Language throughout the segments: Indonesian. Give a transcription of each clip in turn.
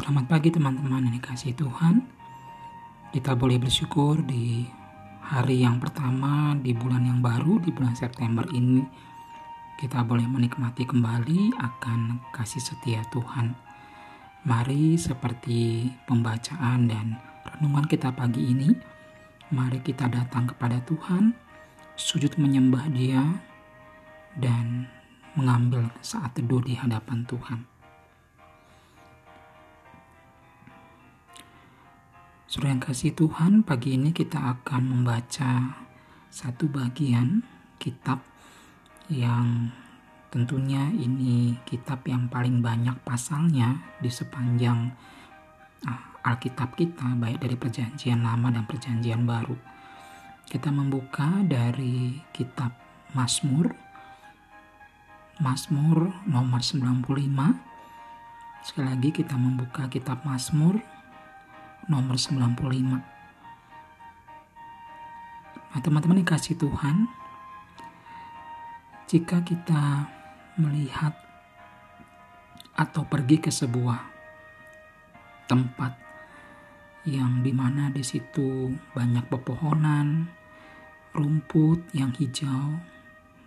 Selamat pagi teman-teman yang dikasih Tuhan. Kita boleh bersyukur di hari yang pertama di bulan yang baru di bulan September ini. Kita boleh menikmati kembali akan kasih setia Tuhan. Mari seperti pembacaan dan renungan kita pagi ini, mari kita datang kepada Tuhan, sujud menyembah Dia, dan mengambil saat teduh di hadapan Tuhan. Saudara yang kasih Tuhan, pagi ini kita akan membaca satu bagian kitab yang tentunya ini kitab yang paling banyak pasalnya di sepanjang ah, Alkitab kita, baik dari Perjanjian Lama dan Perjanjian Baru. Kita membuka dari kitab Mazmur, Mazmur nomor 95. Sekali lagi kita membuka kitab Mazmur nomor 95. Nah, teman-teman dikasih Tuhan, jika kita melihat atau pergi ke sebuah tempat yang di mana di situ banyak pepohonan, rumput yang hijau,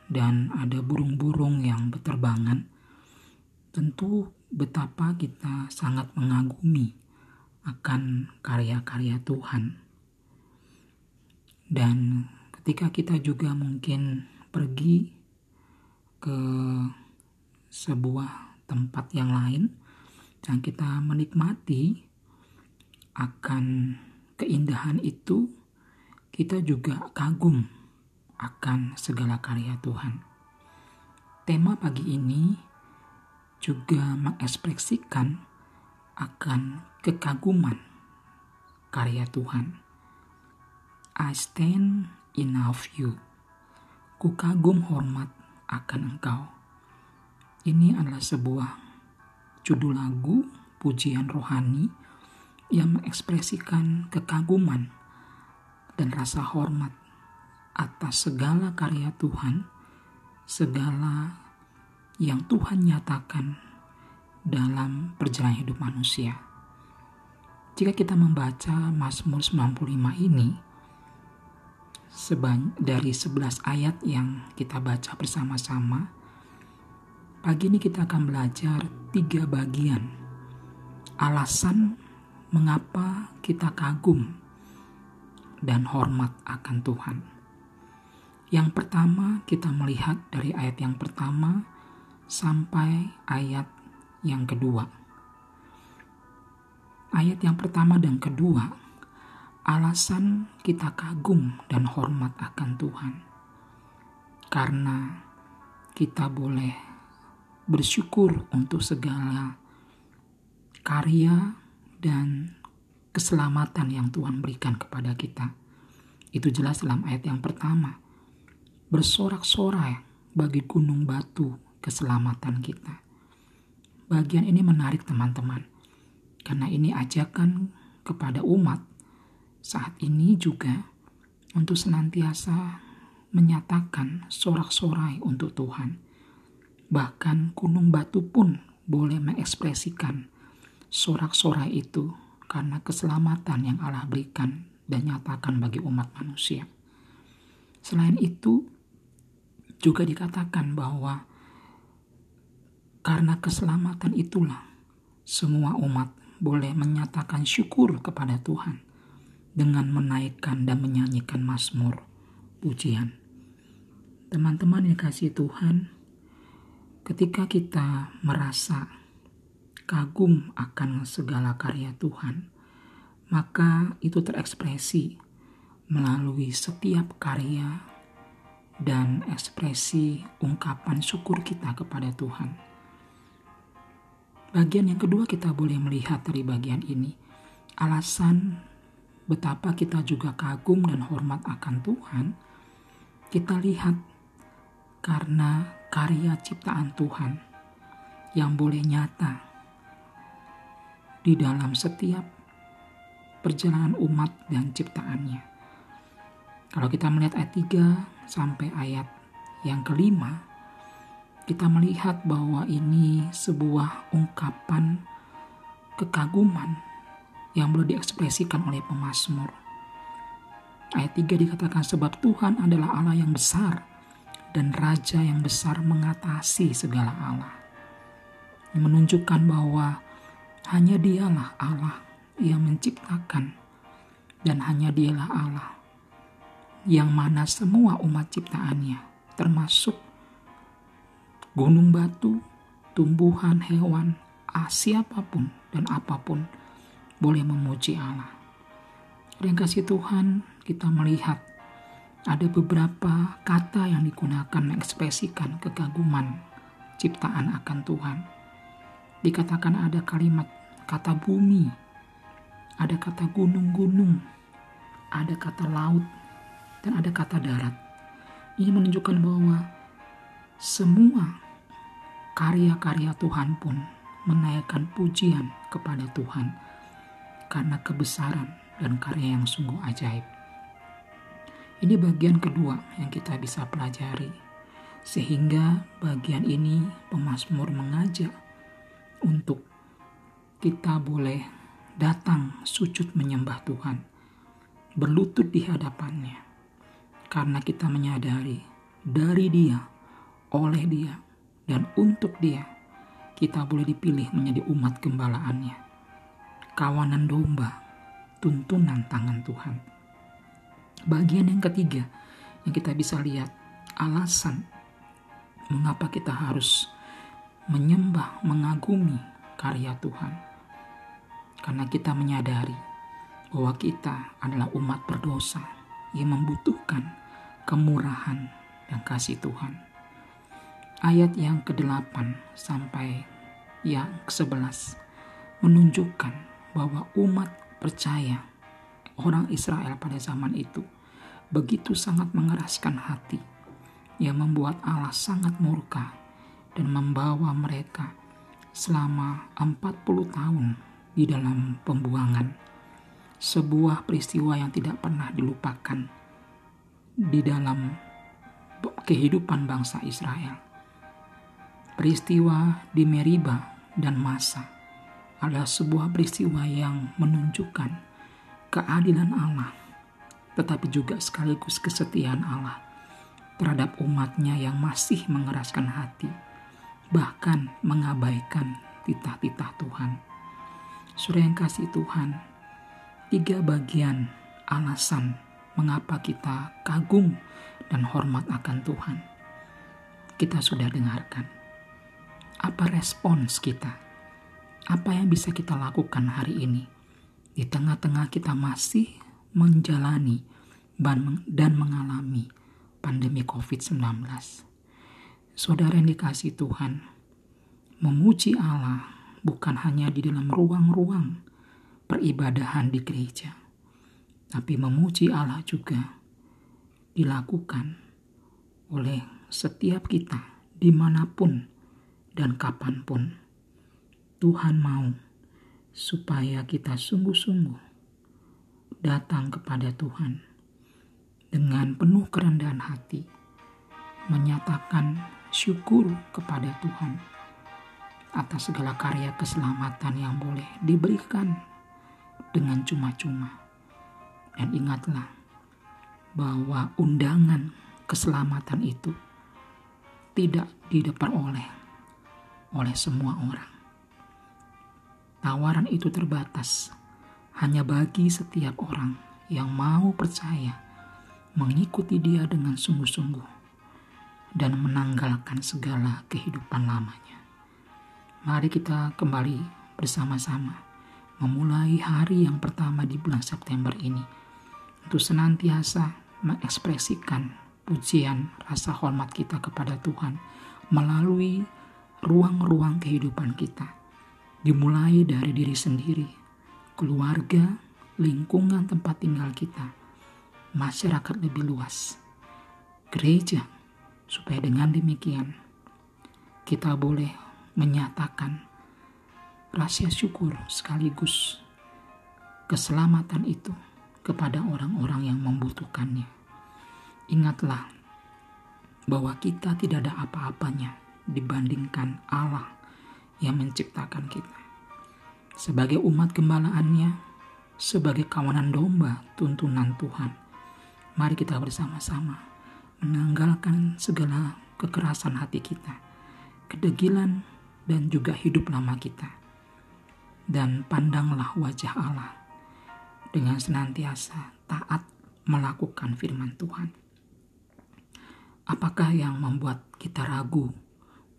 dan ada burung-burung yang berterbangan, tentu betapa kita sangat mengagumi akan karya-karya Tuhan. Dan ketika kita juga mungkin pergi ke sebuah tempat yang lain dan kita menikmati akan keindahan itu, kita juga kagum akan segala karya Tuhan. Tema pagi ini juga mengekspresikan akan kekaguman karya Tuhan. I stand in awe of you. Ku kagum hormat akan engkau. Ini adalah sebuah judul lagu pujian rohani yang mengekspresikan kekaguman dan rasa hormat atas segala karya Tuhan, segala yang Tuhan nyatakan dalam perjalanan hidup manusia. Jika kita membaca Mazmur 95 ini, dari 11 ayat yang kita baca bersama-sama, pagi ini kita akan belajar tiga bagian. Alasan mengapa kita kagum dan hormat akan Tuhan. Yang pertama kita melihat dari ayat yang pertama sampai ayat yang kedua. Ayat yang pertama dan kedua, alasan kita kagum dan hormat akan Tuhan. Karena kita boleh bersyukur untuk segala karya dan keselamatan yang Tuhan berikan kepada kita. Itu jelas dalam ayat yang pertama. Bersorak-sorai bagi gunung batu keselamatan kita. Bagian ini menarik teman-teman, karena ini ajakan kepada umat saat ini juga untuk senantiasa menyatakan sorak-sorai untuk Tuhan. Bahkan gunung batu pun boleh mengekspresikan sorak-sorai itu karena keselamatan yang Allah berikan dan nyatakan bagi umat manusia. Selain itu, juga dikatakan bahwa karena keselamatan itulah semua umat boleh menyatakan syukur kepada Tuhan dengan menaikkan dan menyanyikan mazmur pujian. Teman-teman yang kasih Tuhan, ketika kita merasa kagum akan segala karya Tuhan, maka itu terekspresi melalui setiap karya dan ekspresi ungkapan syukur kita kepada Tuhan. Bagian yang kedua kita boleh melihat dari bagian ini alasan betapa kita juga kagum dan hormat akan Tuhan. Kita lihat karena karya ciptaan Tuhan yang boleh nyata di dalam setiap perjalanan umat dan ciptaannya. Kalau kita melihat ayat 3 sampai ayat yang kelima, kita melihat bahwa ini sebuah ungkapan kekaguman yang boleh diekspresikan oleh pemazmur. Ayat 3 dikatakan sebab Tuhan adalah Allah yang besar dan Raja yang besar mengatasi segala Allah. Menunjukkan bahwa hanya dialah Allah yang menciptakan dan hanya dialah Allah yang mana semua umat ciptaannya termasuk gunung batu, tumbuhan, hewan, ah, siapa pun dan apa pun boleh memuji Allah. Dan kasih Tuhan kita melihat ada beberapa kata yang digunakan mengekspresikan kekaguman ciptaan akan Tuhan. Dikatakan ada kalimat kata bumi, ada kata gunung-gunung, ada kata laut, dan ada kata darat. Ini menunjukkan bahwa semua karya-karya Tuhan pun menaikkan pujian kepada Tuhan karena kebesaran dan karya yang sungguh ajaib. Ini bagian kedua yang kita bisa pelajari. Sehingga bagian ini pemazmur mengajak untuk kita boleh datang sujud menyembah Tuhan, berlutut di hadapannya, karena kita menyadari dari Dia, oleh Dia, dan untuk Dia, kita boleh dipilih menjadi umat gembalaannya, kawanan domba, tuntunan tangan Tuhan. Bagian yang ketiga yang kita bisa lihat alasan mengapa kita harus menyembah, mengagumi karya Tuhan. Karena kita menyadari bahwa kita adalah umat berdosa yang membutuhkan kemurahan dan kasih Tuhan. Ayat yang ke-8 sampai yang ke-11 menunjukkan bahwa umat percaya orang Israel pada zaman itu begitu sangat mengeraskan hati yang membuat Allah sangat murka dan membawa mereka selama 40 tahun di dalam pembuangan. Sebuah peristiwa yang tidak pernah dilupakan di dalam kehidupan bangsa Israel. Peristiwa di Meriba dan Masa adalah sebuah peristiwa yang menunjukkan keadilan Allah, tetapi juga sekaligus kesetiaan Allah terhadap umatnya yang masih mengeraskan hati, bahkan mengabaikan titah-titah Tuhan. Surah yang kasih Tuhan, tiga bagian alasan mengapa kita kagum dan hormat akan Tuhan. Kita sudah dengarkan. Apa respons kita? Apa yang bisa kita lakukan hari ini? di tengah-tengah kita masih menjalani dan mengalami pandemi COVID-19. Saudara yang dikasih Tuhan, memuji Allah bukan hanya di dalam ruang-ruang peribadahan di gereja, tapi memuji Allah juga dilakukan oleh setiap kita di mana pun dan kapan pun. Tuhan mau supaya kita sungguh-sungguh datang kepada Tuhan dengan penuh kerendahan hati, menyatakan syukur kepada Tuhan atas segala karya keselamatan yang boleh diberikan dengan cuma-cuma. Dan ingatlah bahwa undangan keselamatan itu tidak diperoleh oleh semua orang. Tawaran itu terbatas hanya bagi setiap orang yang mau percaya mengikuti dia dengan sungguh-sungguh dan menanggalkan segala kehidupan lamanya. Mari kita kembali bersama-sama memulai hari yang pertama di bulan September ini untuk senantiasa mengekspresikan pujian rasa hormat kita kepada Tuhan melalui ruang-ruang kehidupan kita dimulai dari diri sendiri, keluarga, lingkungan tempat tinggal kita, masyarakat lebih luas, gereja, supaya dengan demikian kita boleh menyatakan rahasia syukur sekaligus keselamatan itu kepada orang-orang yang membutuhkannya. Ingatlah bahwa kita tidak ada apa-apanya dibandingkan Allah yang menciptakan kita. sebagai umat gembalaannya, sebagai kawanan domba tuntunan Tuhan. Mari kita bersama-sama menanggalkan segala kekerasan hati kita, kedegilan dan juga hidup lama kita. Dan pandanglah wajah Allah dengan senantiasa taat melakukan firman Tuhan. Apakah yang membuat kita ragu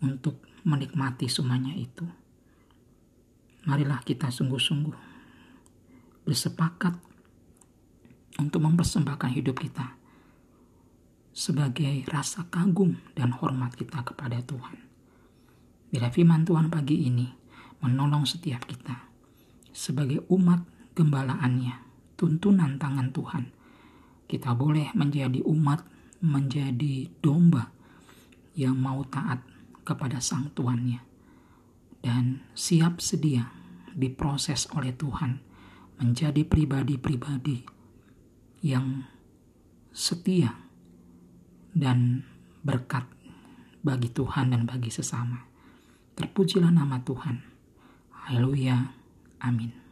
untuk menikmati semuanya itu? marilah kita sungguh-sungguh bersepakat untuk mempersembahkan hidup kita sebagai rasa kagum dan hormat kita kepada Tuhan. Bila firman Tuhan pagi ini menolong setiap kita sebagai umat gembalaannya, tuntunan tangan Tuhan, kita boleh menjadi umat, menjadi domba yang mau taat kepada sang Tuannya dan siap sedia diproses oleh Tuhan menjadi pribadi-pribadi yang setia dan berkat bagi Tuhan dan bagi sesama. Terpujilah nama Tuhan. Haleluya. Amin.